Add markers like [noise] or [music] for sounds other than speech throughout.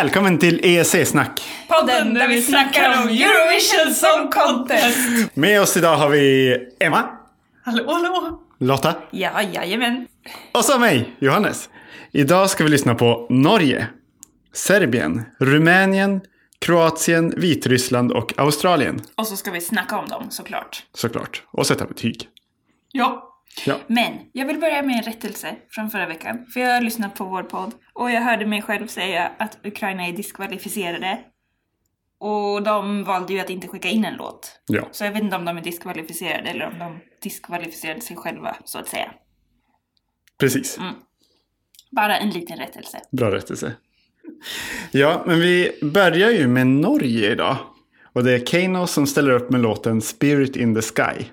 Välkommen till EEC-snack! Podden där vi snackar om Eurovision Song Contest. Med oss idag har vi Emma, Hallå, hallå. Lotta Ja, jajamän. och så mig, Johannes. Idag ska vi lyssna på Norge, Serbien, Rumänien, Kroatien, Vitryssland och Australien. Och så ska vi snacka om dem såklart. Såklart. Och sätta betyg. Ja. Ja. Men jag vill börja med en rättelse från förra veckan. För jag har lyssnat på vår podd och jag hörde mig själv säga att Ukraina är diskvalificerade. Och de valde ju att inte skicka in en låt. Ja, Så jag vet inte om de är diskvalificerade eller om de diskvalificerade sig själva, så att säga. precis. Bara en liten rättelse. Bra rättelse. Ja, men vi börjar ju med Norge idag. Och det är Kano som ställer upp med låten Spirit in the Sky.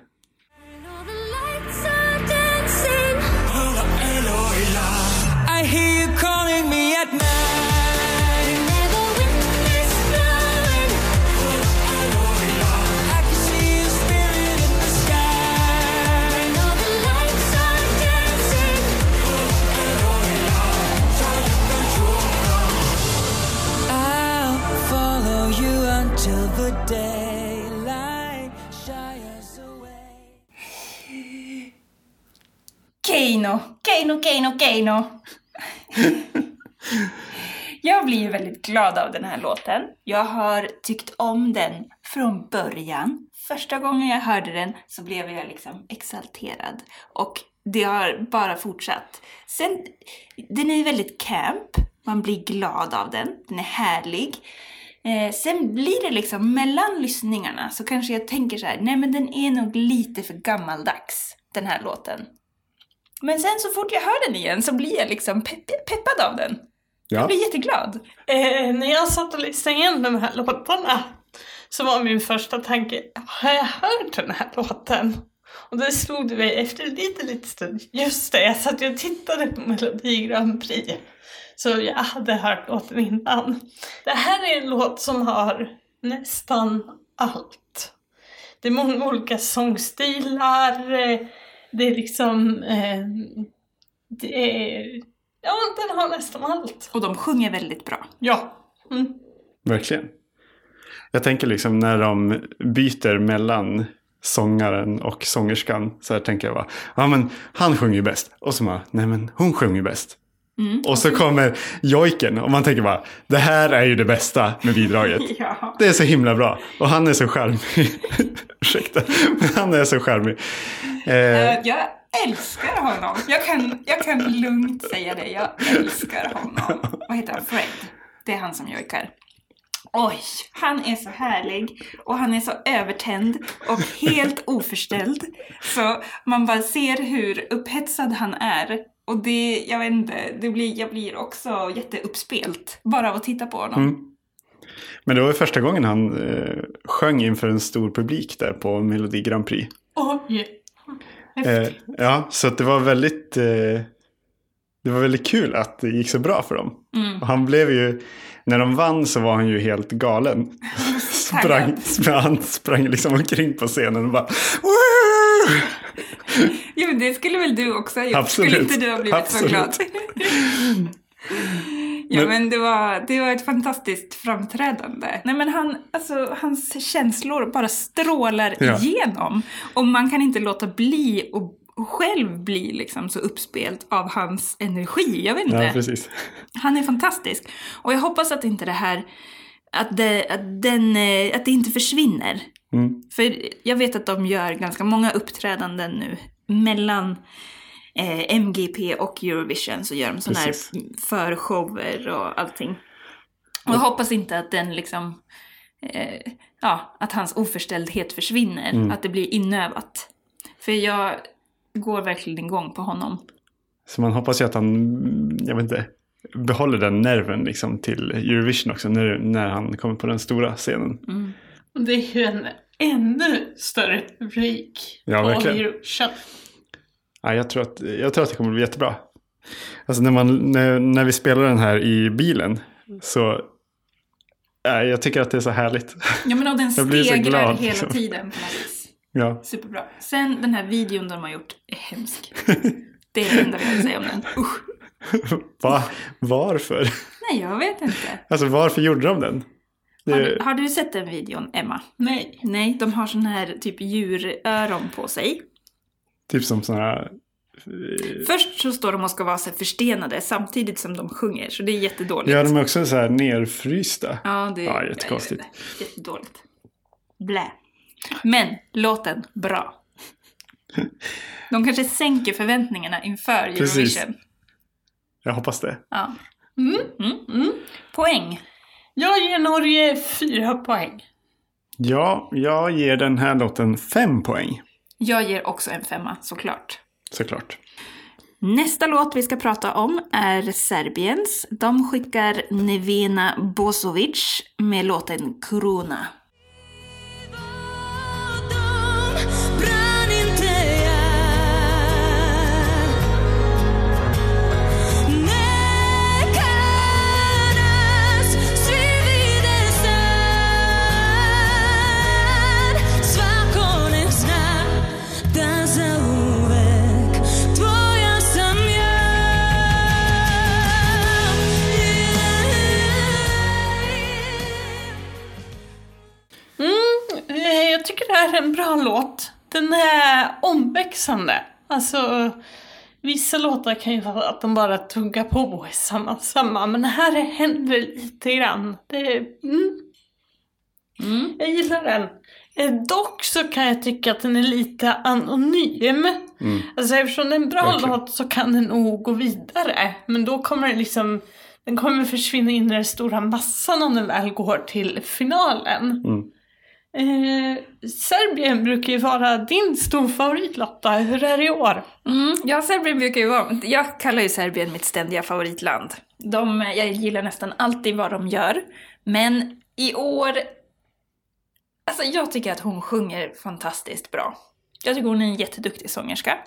Keino, Keino, Keino, Keino. jag blir ju väldigt glad av den här låten. Jag har tyckt om den från början. Första gången jag hörde den så blev jag liksom exalterad. Och det har bara fortsatt. Sen, den är väldigt camp. Man blir glad av den. Den är härlig. Eh, sen blir det liksom mellan lyssningarna så kanske jag tänker så här, nej men den är nog lite för gammaldags, den här låten. Men sen så fort jag hör den igen så blir jag liksom pepp- peppad av den. Jag Ja, blir jätteglad. Eh, när jag satt och lyssnade igenom de här låtarna så var min första tanke, har jag hört den här låten? Och då slog det mig efter en liten, liten stund, just det, jag satt ju och tittade på Melodi Grand Prix. Så jag hade hört låten innan. Det här är en låt som har nästan allt. Det är många olika sångstilar, eh, det är liksom, eh, det är, ja den har nästan allt. Och de sjunger väldigt bra. Ja. Mm. verkligen. Jag tänker liksom när de byter mellan sångaren och sångerskan. Så här tänker jag bara, ja men han sjunger ju bäst. Och så bara, nej men hon sjunger ju bäst. Och så kommer jojken och man tänker bara, det här är ju det bästa med bidraget. [laughs] Ja. Det är så himla bra. Och han är så charmig. [laughs] Ursäkta. Men han är så charmig. Eh, Jag älskar honom. Jag kan, jag kan lugnt säga det. Jag älskar honom. Vad heter han? Fred. Det är han som jojkar. Oj, han är så härlig och han är så övertänd och helt oförställd. Så man bara ser hur upphetsad han är. Och det, jag vet inte, det blir, jag blir också jätteuppspelt bara av att titta på honom. Mm. men det var ju första gången han eh, sjöng inför en stor publik där på Melodi Grand Prix. Oj. Eh, ja, så det var väldigt eh, det var väldigt kul att det gick så bra för dem. Mm. Han blev ju, när de vann så var han ju helt galen. [laughs] sprang, sprang, [laughs] han sprang liksom omkring på scenen och bara "Woo!" Jo, men det skulle väl du också ha gjort? Absolut. Skulle inte du ha blivit Absolut. så glad? [laughs] ja, Men- men, det, var, det var ett fantastiskt framträdande. Nej, men han, alltså, hans känslor bara strålar Ja. igenom. Och man kan inte låta bli och själv bli liksom så uppspelt av hans energi. Jag vet inte. Ja, precis. Han är fantastisk. Och jag hoppas att inte det här, att det, att den, eh, att det inte försvinner. Mm. För jag vet att de gör ganska många uppträdanden nu mellan eh, MGP och Eurovision så gör de sådana här förshower och allting. Och jag hoppas inte att den liksom, eh, ja, att hans oförställdhet försvinner. Mm. Att det blir inövat. För jag går verkligen igång på honom. Så man hoppas ju att han, jag vet inte, behåller den nerven liksom till Eurovision också när, när han kommer på den stora scenen. Och det är ju en ännu större publik Ja, på verkligen. Eurovision. Ja, jag, tror att, jag tror att det kommer bli jättebra. Alltså när, man, när, när vi spelar den här i bilen så ja, jag tycker att det är så härligt. Ja men och den [laughs] stegrar glad, hela liksom. tiden på något vis. ja. Superbra. Sen den här videon de har gjort är hemsk. [laughs] Det är det enda jag vill säga om den. Usch. [laughs] Va? Varför? Nej, jag vet inte. Alltså varför gjorde de den? Det, Har du, har du sett den videon, Emma? Nej. Nej, de har sån här typ djuröron på sig. Typ som sådana här... Först så står de och ska vara så förstenade samtidigt som de sjunger, så det är jättedåligt. Ja, de är också så här nerfrysta. Ja, det Ja, jättekonstigt. Jättedåligt. Blä. Men låten, bra. [laughs] De kanske sänker förväntningarna inför Precis. Eurovision. Jag hoppas det. Ja. Mm. Mm. Mm. Poäng. Jag ger Norge fyra poäng. Ja, jag ger den här låten fem poäng. Jag ger också en femma, såklart. Såklart. Nästa låt vi ska prata om är Serbiens. De skickar Nevena Bosovic med låten Corona. Tycker det här är en bra låt. Den är omväxlande. Alltså, vissa låtar kan ju vara att de bara tuggar på i samma, samma. Men här händer lite grann. Det, mm, Mm. jag gillar den. Eh, Dock så kan jag tycka att den är lite anonym. Mm. Alltså eftersom det är en bra Verkligen. låt så kan den nog gå vidare. Men då kommer den liksom, den kommer försvinna in i den stora massan om den väl går till finalen. Mm. Eh, Serbien brukar ju vara din storfavorit Lotta, hur är det i år? Mm, ja, Serbien brukar ju vara... Jag kallar ju Serbien mitt ständiga favoritland. De, jag gillar nästan alltid vad de gör. Men i år... Alltså jag tycker att hon sjunger fantastiskt bra. Jag tycker hon är en jätteduktig sångerska.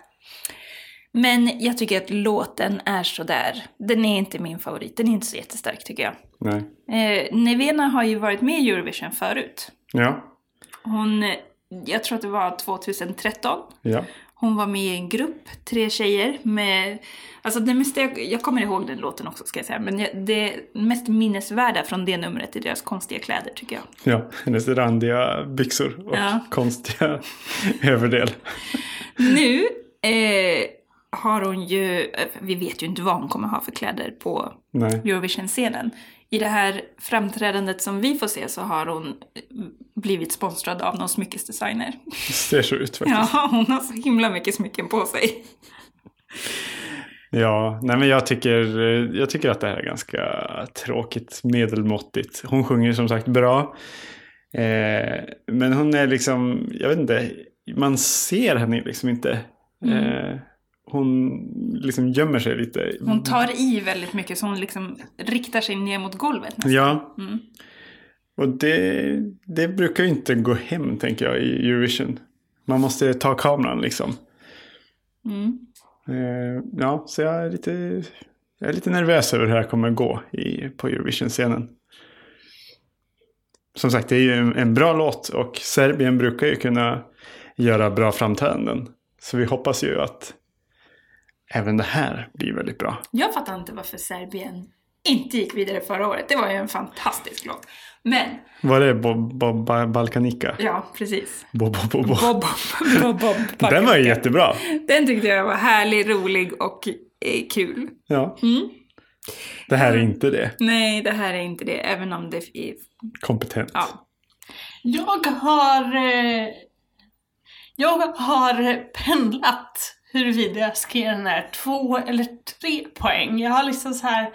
Men jag tycker att låten är sådär. Den är inte min favorit. Den är inte så jättestark tycker jag. Nej. Eh, Nevena har ju varit med i Eurovision förut. Ja. Hon, jag tror att det var 2013. Ja. Hon var med i en grupp, tre tjejer med... Alltså det mest, jag, jag kommer ihåg den låten också ska jag säga, men det mest minnesvärda från det numret är deras konstiga kläder tycker jag. Ja. Hennes randiga byxor och Ja. konstiga [laughs] överdel. Nu eh, har hon ju, eh, vi vet ju inte vad hon kommer ha för kläder på. Eurovision-scenen. I det här framträdandet som vi får se så har hon blivit sponsrad av någon smyckesdesigner. Det ser så ut faktiskt. Ja, hon har så himla mycket smycken på sig. Ja, nej men jag tycker, jag tycker att det här är ganska tråkigt, medelmåttigt. Hon sjunger som sagt bra. Eh, men hon är liksom, jag vet inte, man ser henne liksom inte. Eh, hon liksom gömmer sig lite. Hon tar i väldigt mycket så hon liksom riktar sig ner mot golvet nästan. Ja, Mm. och det, det brukar ju inte gå hem tänker jag i Eurovision. Man måste ta kameran liksom. Mm. Eh, ja, så jag är lite, jag är lite nervös över hur det här kommer gå i, på Eurovision-scenen. Som sagt, det är ju en, en bra låt och Serbien brukar ju kunna göra bra framträdanden. Så vi hoppas ju att även det här blir väldigt bra. Jag fattar inte varför Serbien inte gick vidare förra året. Det var ju en fantastisk låt. Men, Var det Bob, Bob Ba- Balkanika? ja precis. Bob, Bob, Bob, Bob. Bob, Bob, Bob, [laughs] Den var ju jättebra. Den tyckte jag var härlig, rolig och eh, kul. Ja. Mm. Det här är inte det. Nej, det här är inte det, även om det är... Kompetent. Ja. Jag har... Eh, jag har pendlat huruvida jag ska ge den här två eller tre poäng. Jag har liksom så här,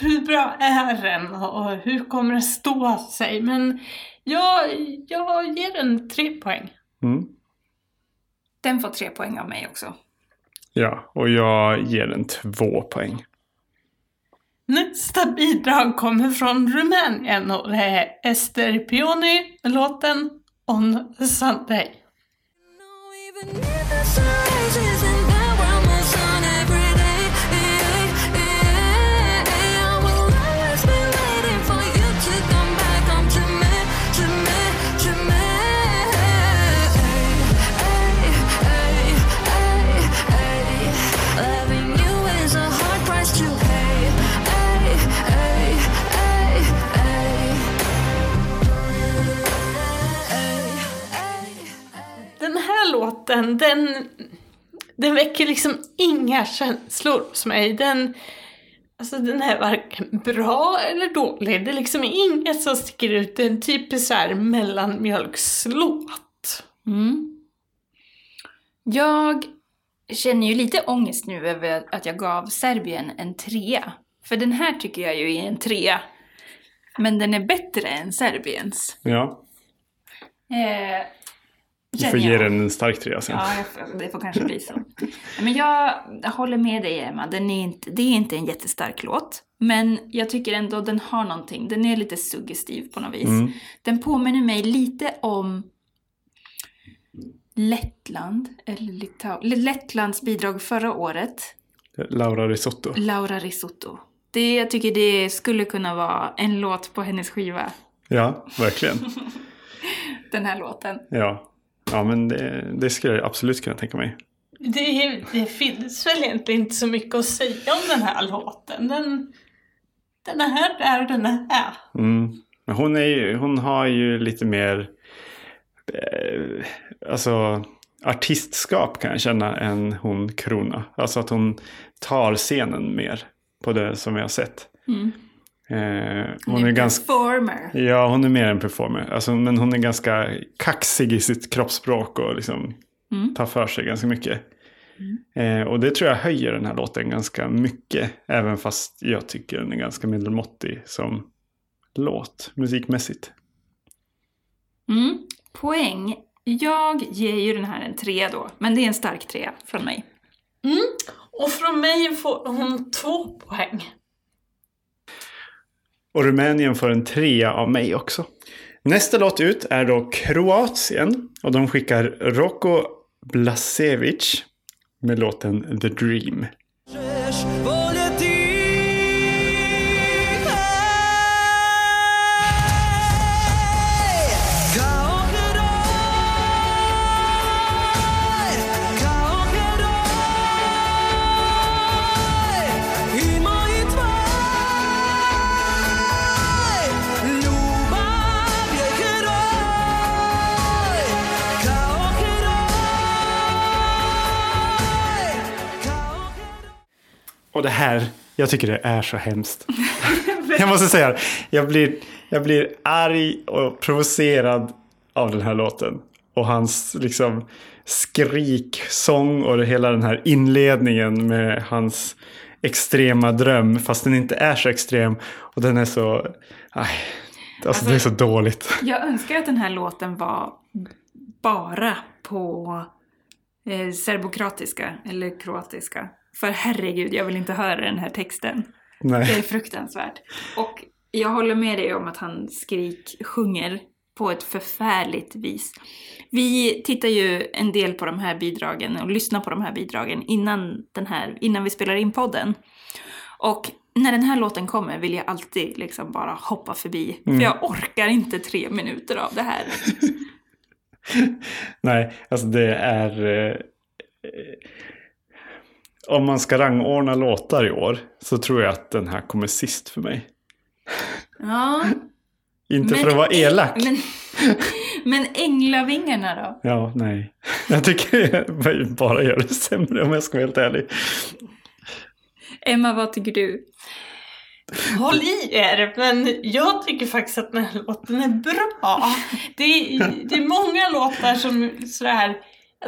hur bra är den och hur kommer den stå sig? Men jag, jag ger den tre poäng. Mm. Den får tre poäng av mig också. Ja, och jag ger den två poäng. Nästa bidrag kommer från Rumänien och det är Ester Pioni med låten On Sunday. No, den väcker liksom inga känslor hos mig. Den, alltså den är varken bra eller dålig. Det är liksom inget som sticker ut. Det är en typisk så här mellanmjölkslåt. Mm. Jag känner ju lite ångest nu över att jag gav Serbien en trea. För den här tycker jag ju är en trea. Men den är bättre än Serbiens. Ja, Eh, du får ge den en stark trea sen. Ja, jag det får kanske bli så. Men jag håller med dig Emma, den är inte, det är inte en jättestark låt. Men jag tycker ändå den har någonting, den är lite suggestiv på något vis. Mm. Den påminner mig lite om Lettland, eller Litau- Lettlands bidrag förra året, Laura Risotto. Laura Risotto. Det, jag tycker det skulle kunna vara en låt på hennes skiva, Ja, verkligen. [laughs] den här låten. Ja, ja men det, det skulle jag absolut kunna tänka mig. Det, är- det finns väl egentligen inte så mycket att säga om den här låten. Den, den är här där den är här. Mm. Men hon, är ju, hon har ju lite mer eh, alltså, artistskap kan jag känna än hon Krona. Alltså att hon tar scenen mer på det som jag har sett. Mm. Eh, hon är ganska... Performer. Ja, hon är mer en performer. Alltså, men hon är ganska kaxig i sitt kroppsspråk och liksom Mm. tar för sig ganska mycket. Eh, och det tror jag höjer den här låten ganska mycket. Även fast jag tycker den är ganska medelmåttig som låt musikmässigt. Mm. Poäng. Jag ger ju den här en trea då, men det är en stark trea från mig. Och från mig får hon två poäng. Och Rumänien får en trea av mig också. Nästa låt ut är då Kroatien. Och de skickar Roko Blasevic med låten The Dream. Och det här, jag tycker det är så hemskt. [laughs] jag måste säga. Jag blir, jag blir arg och provocerad av den här låten. Och hans liksom skriksång och hela den här inledningen med hans extrema dröm. Fast den inte är så extrem. Och den är så... Aj, alltså, det är så dåligt. Jag önskar att den här låten var bara på eh, serbokroatiska eller kroatiska. För herregud, jag vill inte höra den här texten. Det Nej. är fruktansvärt. Och jag håller med dig om att han skrik sjunger på ett förfärligt vis. Vi tittar ju en del på de här bidragen och lyssnar på de här bidragen innan, den här, innan vi spelar in podden. Och när den här låten kommer vill jag alltid liksom bara hoppa förbi. För jag orkar inte tre minuter av det här. [laughs] Nej, alltså det är... Eh, om man ska rangordna låtar i år så tror jag att den här kommer sist för mig. Ja, [laughs] Inte men- för att vara elak. men, [laughs] men änglavingarna då? Ja, nej. Jag tycker jag [laughs] bara gör det sämre om jag ska vara helt ärlig. Emma, vad tycker du? Håll i er, men jag tycker faktiskt att den här låten är bra. Det är, det är många låtar som sådär,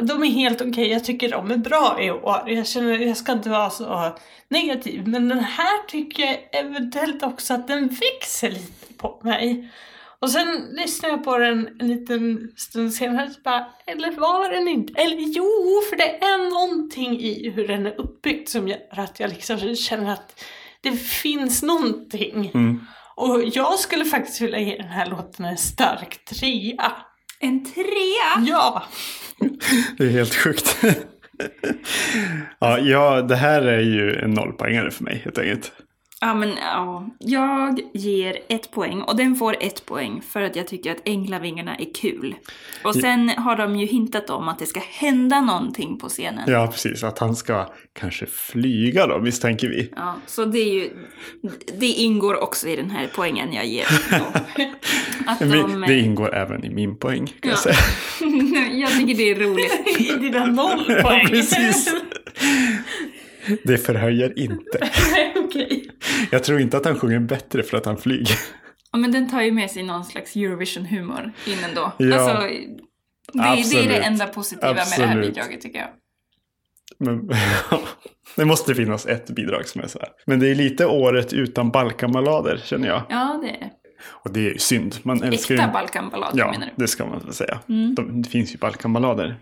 de är helt okej, jag tycker de är bra i år. Jag känner, jag ska inte vara så negativ, men den här tycker jag eventuellt också att den växer lite på mig. Och sen lyssnar jag på den en liten stund senare så bara, eller var den inte? Eller jo, för det är någonting i hur den är uppbyggd som gör att jag liksom känner att det finns någonting. Mm. Och jag skulle faktiskt vilja ge den här låten en stark trea. En trea? Ja! [laughs] Det är helt sjukt. [laughs] ja, ja, det här är ju en nollpoängare för mig helt enkelt. Ja, men ja. Jag ger ett poäng och den får ett poäng för att jag tycker att Änglavingarna är kul. Och sen har de ju hintat om att det ska hända någonting på scenen. Ja, precis. Att han ska kanske flyga då, misstänker vi. Ja, så det är ju, det ingår också i den här poängen jag ger. [laughs] Att de, Det ingår även i min poäng, kan Ja. jag säga. [laughs] jag tycker det är roligt. [laughs] I dina noll poäng. Precis. Det förhöjer inte. Jag tror inte att han sjunger bättre för att han flyger. Ja, men den tar ju med sig någon slags Eurovision-humor in ändå. Ja. Alltså, det, det är Absolut. det enda positiva med det här Absolut. bidraget tycker jag. Men, [laughs] det måste finnas ett bidrag som är så här. Men det är lite året utan Balkanballader, känner jag. Ja, det är det. Och det är ju synd. Man älskar Äkta ju... Balkanballader Ja, menar du? det ska man väl säga. Mm. De, det finns ju Balkanballader.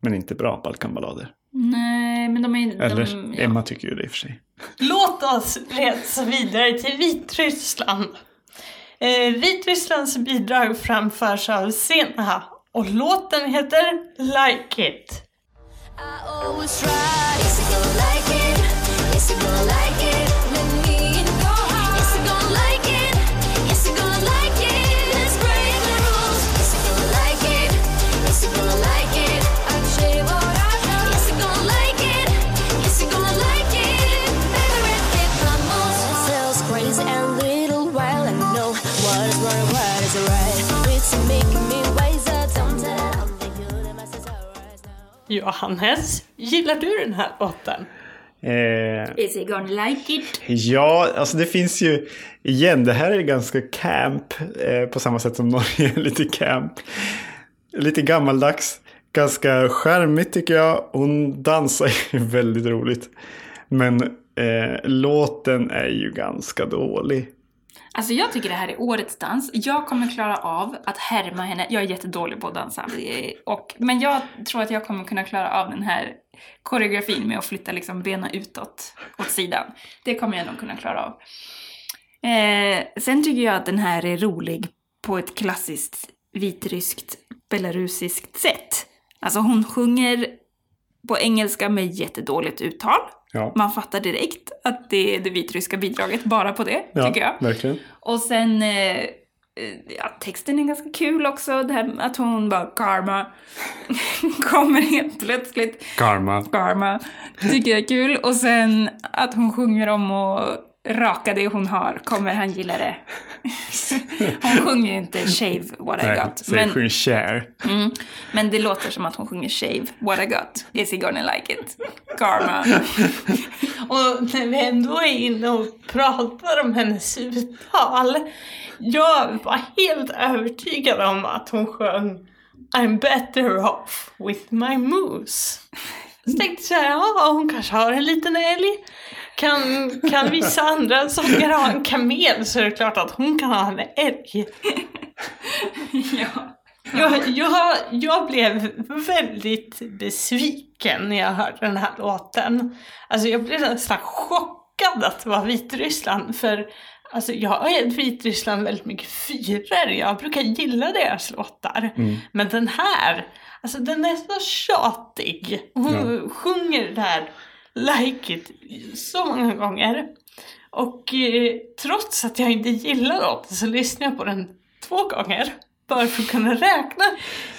Men inte bra Balkanballader. Nej, men de är... Eller? de, ja. Emma tycker ju det i och för sig. Låt oss resa vidare till Vitryssland. Eh, Vitrysslands bidrag framförs av Sena och låten heter Like It. I always try. Yes, you gonna like it. Yes, you gonna like it. Johannes, gillar du den här låten? Eh, Is he gonna like it? ja, alltså det finns ju... Igen, det här är ganska camp. Eh, på samma sätt som [laughs] Norge är lite camp. Lite gammaldags. Ganska charmigt tycker jag. Hon dansar ju [laughs] väldigt roligt. Men eh, låten är ju ganska dålig. Alltså jag tycker det här är årets dans. Jag kommer klara av att härma henne. Jag är jättedålig på att dansa. Och, men jag tror att jag kommer kunna klara av den här koreografin med att flytta liksom benen utåt, åt sidan. Det kommer jag nog kunna klara av. Eh, sen tycker jag att den här är rolig på ett klassiskt vitryskt, belarusiskt sätt. Alltså hon sjunger på engelska med jättedåligt uttal. Ja, Man fattar direkt att det är det vitryska bidraget bara på det, ja tycker jag. verkligen. Och sen, eh, eh, ja, texten är ganska kul också. Det här att hon bara karma [laughs] kommer helt plötsligt. Karma. Karma tycker jag är kul. Och sen att hon sjunger om att raka det hon har. Kommer han gilla det? [laughs] hon sjunger ju inte shave what I Nej, got. så jag Men, sjunger share. mm, men det låter som att hon sjunger shave what I got. Is he gonna like it? Karma. [laughs] Och när vi ändå är inne och pratar om hennes uttal. Jag var helt övertygad om att hon sjöng I'm better off with my moose. Så tänkte jag ja hon kanske har en liten älg. Kan, kan vissa andra sångare ha en kamel så är det klart att hon kan ha en älg. [laughs] ja. Jag, jag, jag blev väldigt besviken när jag hörde den här låten. Alltså jag blev nästan chockad att det var Vitryssland. För alltså, jag har gett Vitryssland väldigt mycket fyror. Jag brukar gilla deras låtar. Men den här, alltså den är så tjatig. Hon sjunger det där Like It så många gånger. Och eh, trots att jag inte gillar låten så lyssnar jag på den två gånger. Bara för att kunna räkna.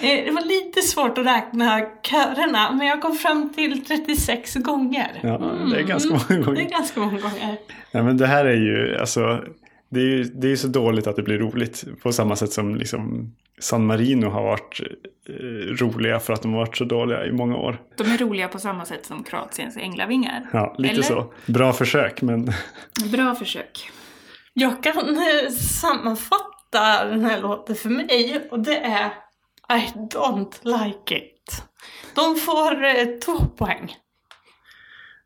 Eh, det var lite svårt att räkna körerna men jag kom fram till 36 gånger. Ja, det är ganska många Det är gånger. ganska måga gånger. Ja, men det här är ju, alltså, det är det är så dåligt att det blir roligt. På samma sätt som liksom San Marino har varit eh, roliga för att de har varit så dåliga i många år. De är roliga på samma sätt som Kroatiens änglavingar. Ja, lite Eller? så. Bra försök, men [laughs] Bra försök. Jag kan eh, sammanfatta den här låten för mig och det är I don't like it. De får eh, två poäng.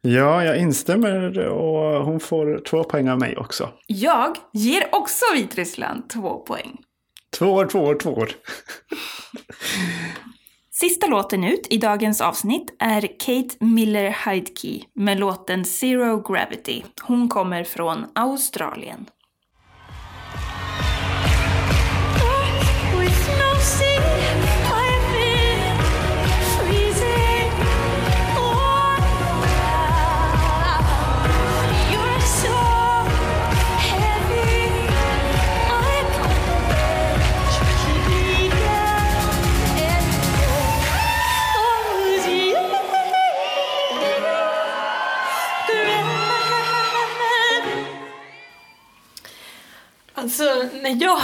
Ja, jag instämmer och hon får två poäng av mig också. Jag ger också Vitryssland två poäng. Två år, två år, två år. Sista låten ut i dagens avsnitt är Kate Miller Heidke med låten Zero Gravity. Hon kommer från Australien.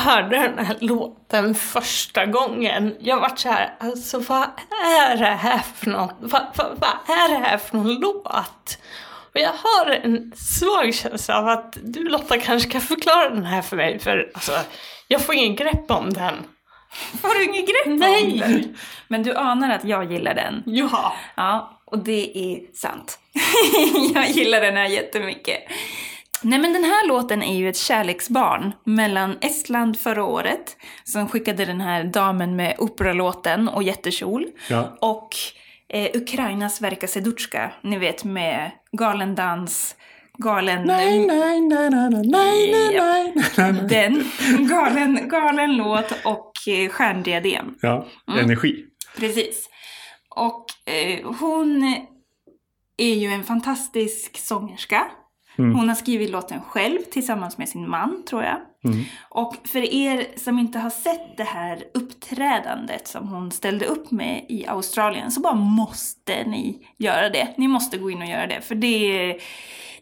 Hörde den här låten första gången, jag vart så här, alltså vad är det här för något? Vad, vad, vad är det här för någon låt? Och jag har en svag känsla av att du Lotta kanske kan förklara den här för mig, för alltså, jag får ingen grepp om den. Får du inget grepp om Nej. den? Men du anar att jag gillar den. Ja. Ja, och det är sant. [laughs] jag gillar den här jättemycket. Nej men den här låten är ju ett kärleksbarn mellan Estland förra året, som skickade den här damen med operalåten och jättekjol, ja. och eh, Ukrainas Verka Sedutska, ni vet med galen dans, galen... Nej, nej, nej, nej, nej, nej, nej. nej, nej. Den, galen, galen låt och eh, stjärndiadem. Ja, mm. energi. Mm. Precis. Och eh, hon är ju en fantastisk sångerska. Mm. Hon har skrivit låten själv tillsammans med sin man, tror jag. Mm. Och för er som inte har sett det här uppträdandet som hon ställde upp med i Australien så bara måste ni göra det. Ni måste gå in och göra det, för det är,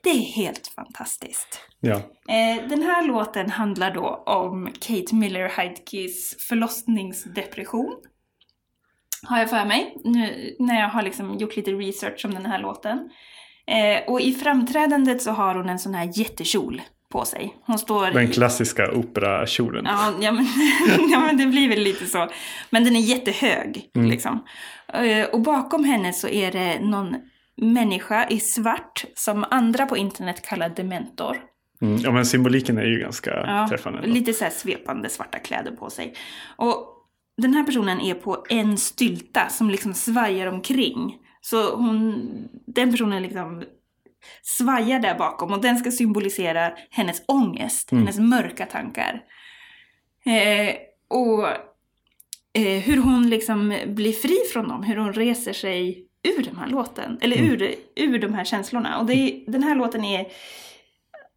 det är helt fantastiskt. Ja. Eh, den här låten handlar då om Kate Miller Heidkes förlossningsdepression. Har jag för mig, nu, när jag har liksom gjort lite research om den här låten. Eh, och i framträdandet så har hon en sån här jättekjol på sig. Hon står... Den klassiska operakjolen. Ja, ja, men, [laughs] ja, men det blir väl lite så. Men den är jättehög, Mm. liksom. Eh, Och bakom henne så är det någon människa i svart som andra på internet kallar dementor. Mm. Ja, men symboliken är ju ganska Ja, träffande. ändå. lite så här svepande svarta kläder på sig. Och den här personen är på en stylta som liksom svajar omkring. Så hon, den personen liksom svajar där bakom och den ska symbolisera hennes ångest, Mm. hennes mörka tankar. Eh, och eh, hur hon liksom blir fri från dem, hur hon reser sig ur den här låten, eller ur, ur de här känslorna. Och det den här låten är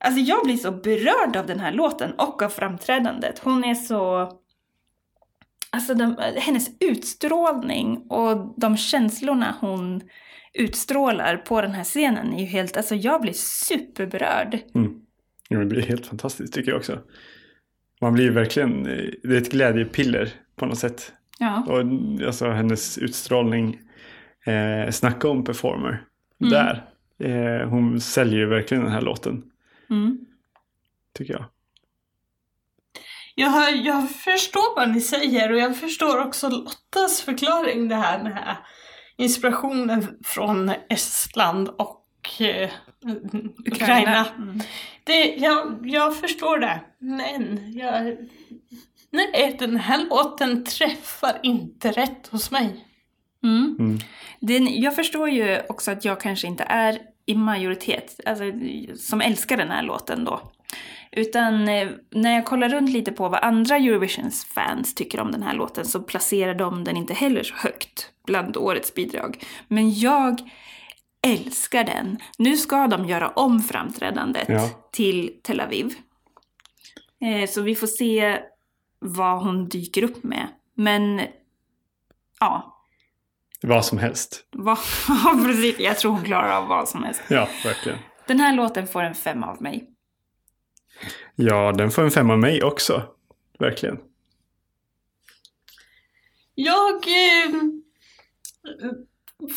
Alltså jag blir så berörd av den här låten och av framträdandet. Hon är så... Alltså de, hennes utstrålning och de känslorna hon utstrålar på den här scenen är ju helt... Alltså jag blir superberörd. Mm. Det blir helt fantastiskt tycker jag också. Man blir verkligen, eh, det är ett glädjepiller på något sätt. Ja. Och alltså hennes utstrålning, eh, snacka om performer. Mm. Där. Eh, hon säljer ju verkligen den här låten, Mm. tycker jag. Jag, jag förstår vad ni säger och jag förstår också Lottas förklaring det här med inspirationen från Estland och eh, Ukraina. Mm. Det, jag, jag förstår det, men jag, nej, den här låten träffar inte rätt hos mig. Mm. Mm. Den, jag förstår ju också att jag kanske inte är i majoritet, alltså, som älskar den här låten då. Utan eh, när jag kollar runt lite på vad andra Eurovisions fans tycker om den här låten så placerar de den inte heller så högt bland årets bidrag. Men jag älskar den. Nu ska de göra om framträdandet Ja. till Tel Aviv. Eh, så vi får se vad hon dyker upp med. Men ja, Vad som helst. [laughs] ja, precis. Jag tror hon klarar av vad som helst. Ja, verkligen. Den här låten får en fem av mig. Ja, den får en fem av mig också. Verkligen. Jag eh,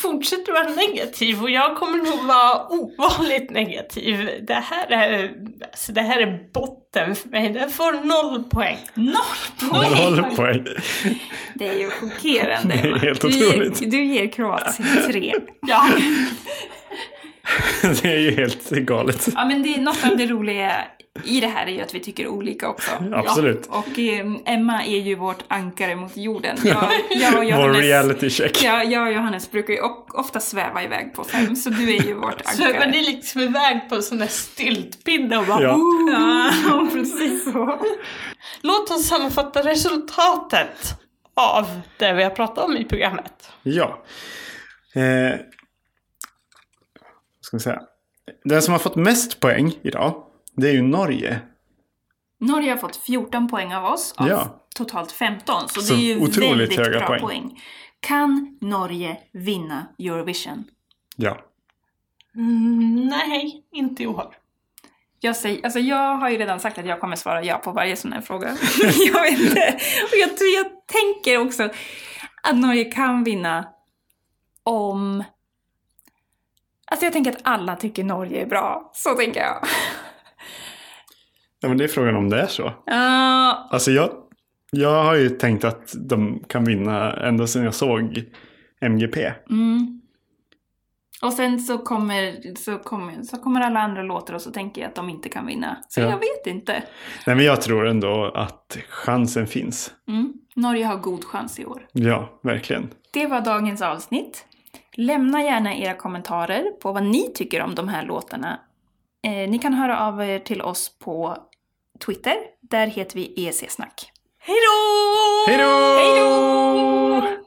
fortsätter vara negativ och jag kommer nog vara ovanligt negativ. Det här är, alltså det här är botten för mig. Den får noll poäng. Noll Noll poäng. Det är ju chockerande. Det är helt du, otroligt. ger, du ger Kroatien tre. Ja. [laughs] Det är ju helt galet. Ja, men det är något av det roliga i det här är ju att vi tycker olika också. [laughs] Absolut. Ja. Och eh, Emma är ju vårt ankare mot jorden. Jag, jag och [laughs] Vår reality check. ja, jag och Johannes brukar ju ofta sväva iväg på fem, så du är ju vårt Så ankare. men det är liksom iväg på en sån där styltpinne och bara Ja. Ja, precis så. Låt oss sammanfatta resultatet av det vi har pratat om i programmet. Ja. Eh, ska vi säga? Den som har fått mest poäng idag, det är ju Norge. Norge har fått 14 poäng av oss, av Ja. totalt 15. Så, Så det är ju otroligt väldigt bra poäng. poäng. Kan Norge vinna Eurovision? Ja. Mm, nej, inte i år. Jag, säger, alltså jag har ju redan sagt att jag kommer svara ja på varje sån här fråga. [laughs] jag vet inte. Och jag, tror- jag tänker också att Norge kan vinna om... Alltså jag tänker att alla tycker Norge är bra. Så tänker jag. Ja, men det är frågan om det är så. Ja, Alltså jag, jag har ju tänkt att de kan vinna ända sedan jag såg MGP. mm. Och sen så kommer, så, kommer, så kommer alla andra låtar och så tänker jag att de inte kan vinna. Så Ja. jag vet inte. Nej, men jag tror ändå att chansen finns. Mm. Norge har god chans i år. Ja, verkligen. Det var dagens avsnitt. Lämna gärna era kommentarer på vad ni tycker om de här låtarna. Eh, ni kan höra av er till oss på Twitter. Där heter vi EC-snack. Hej då! Hej då! Hej då!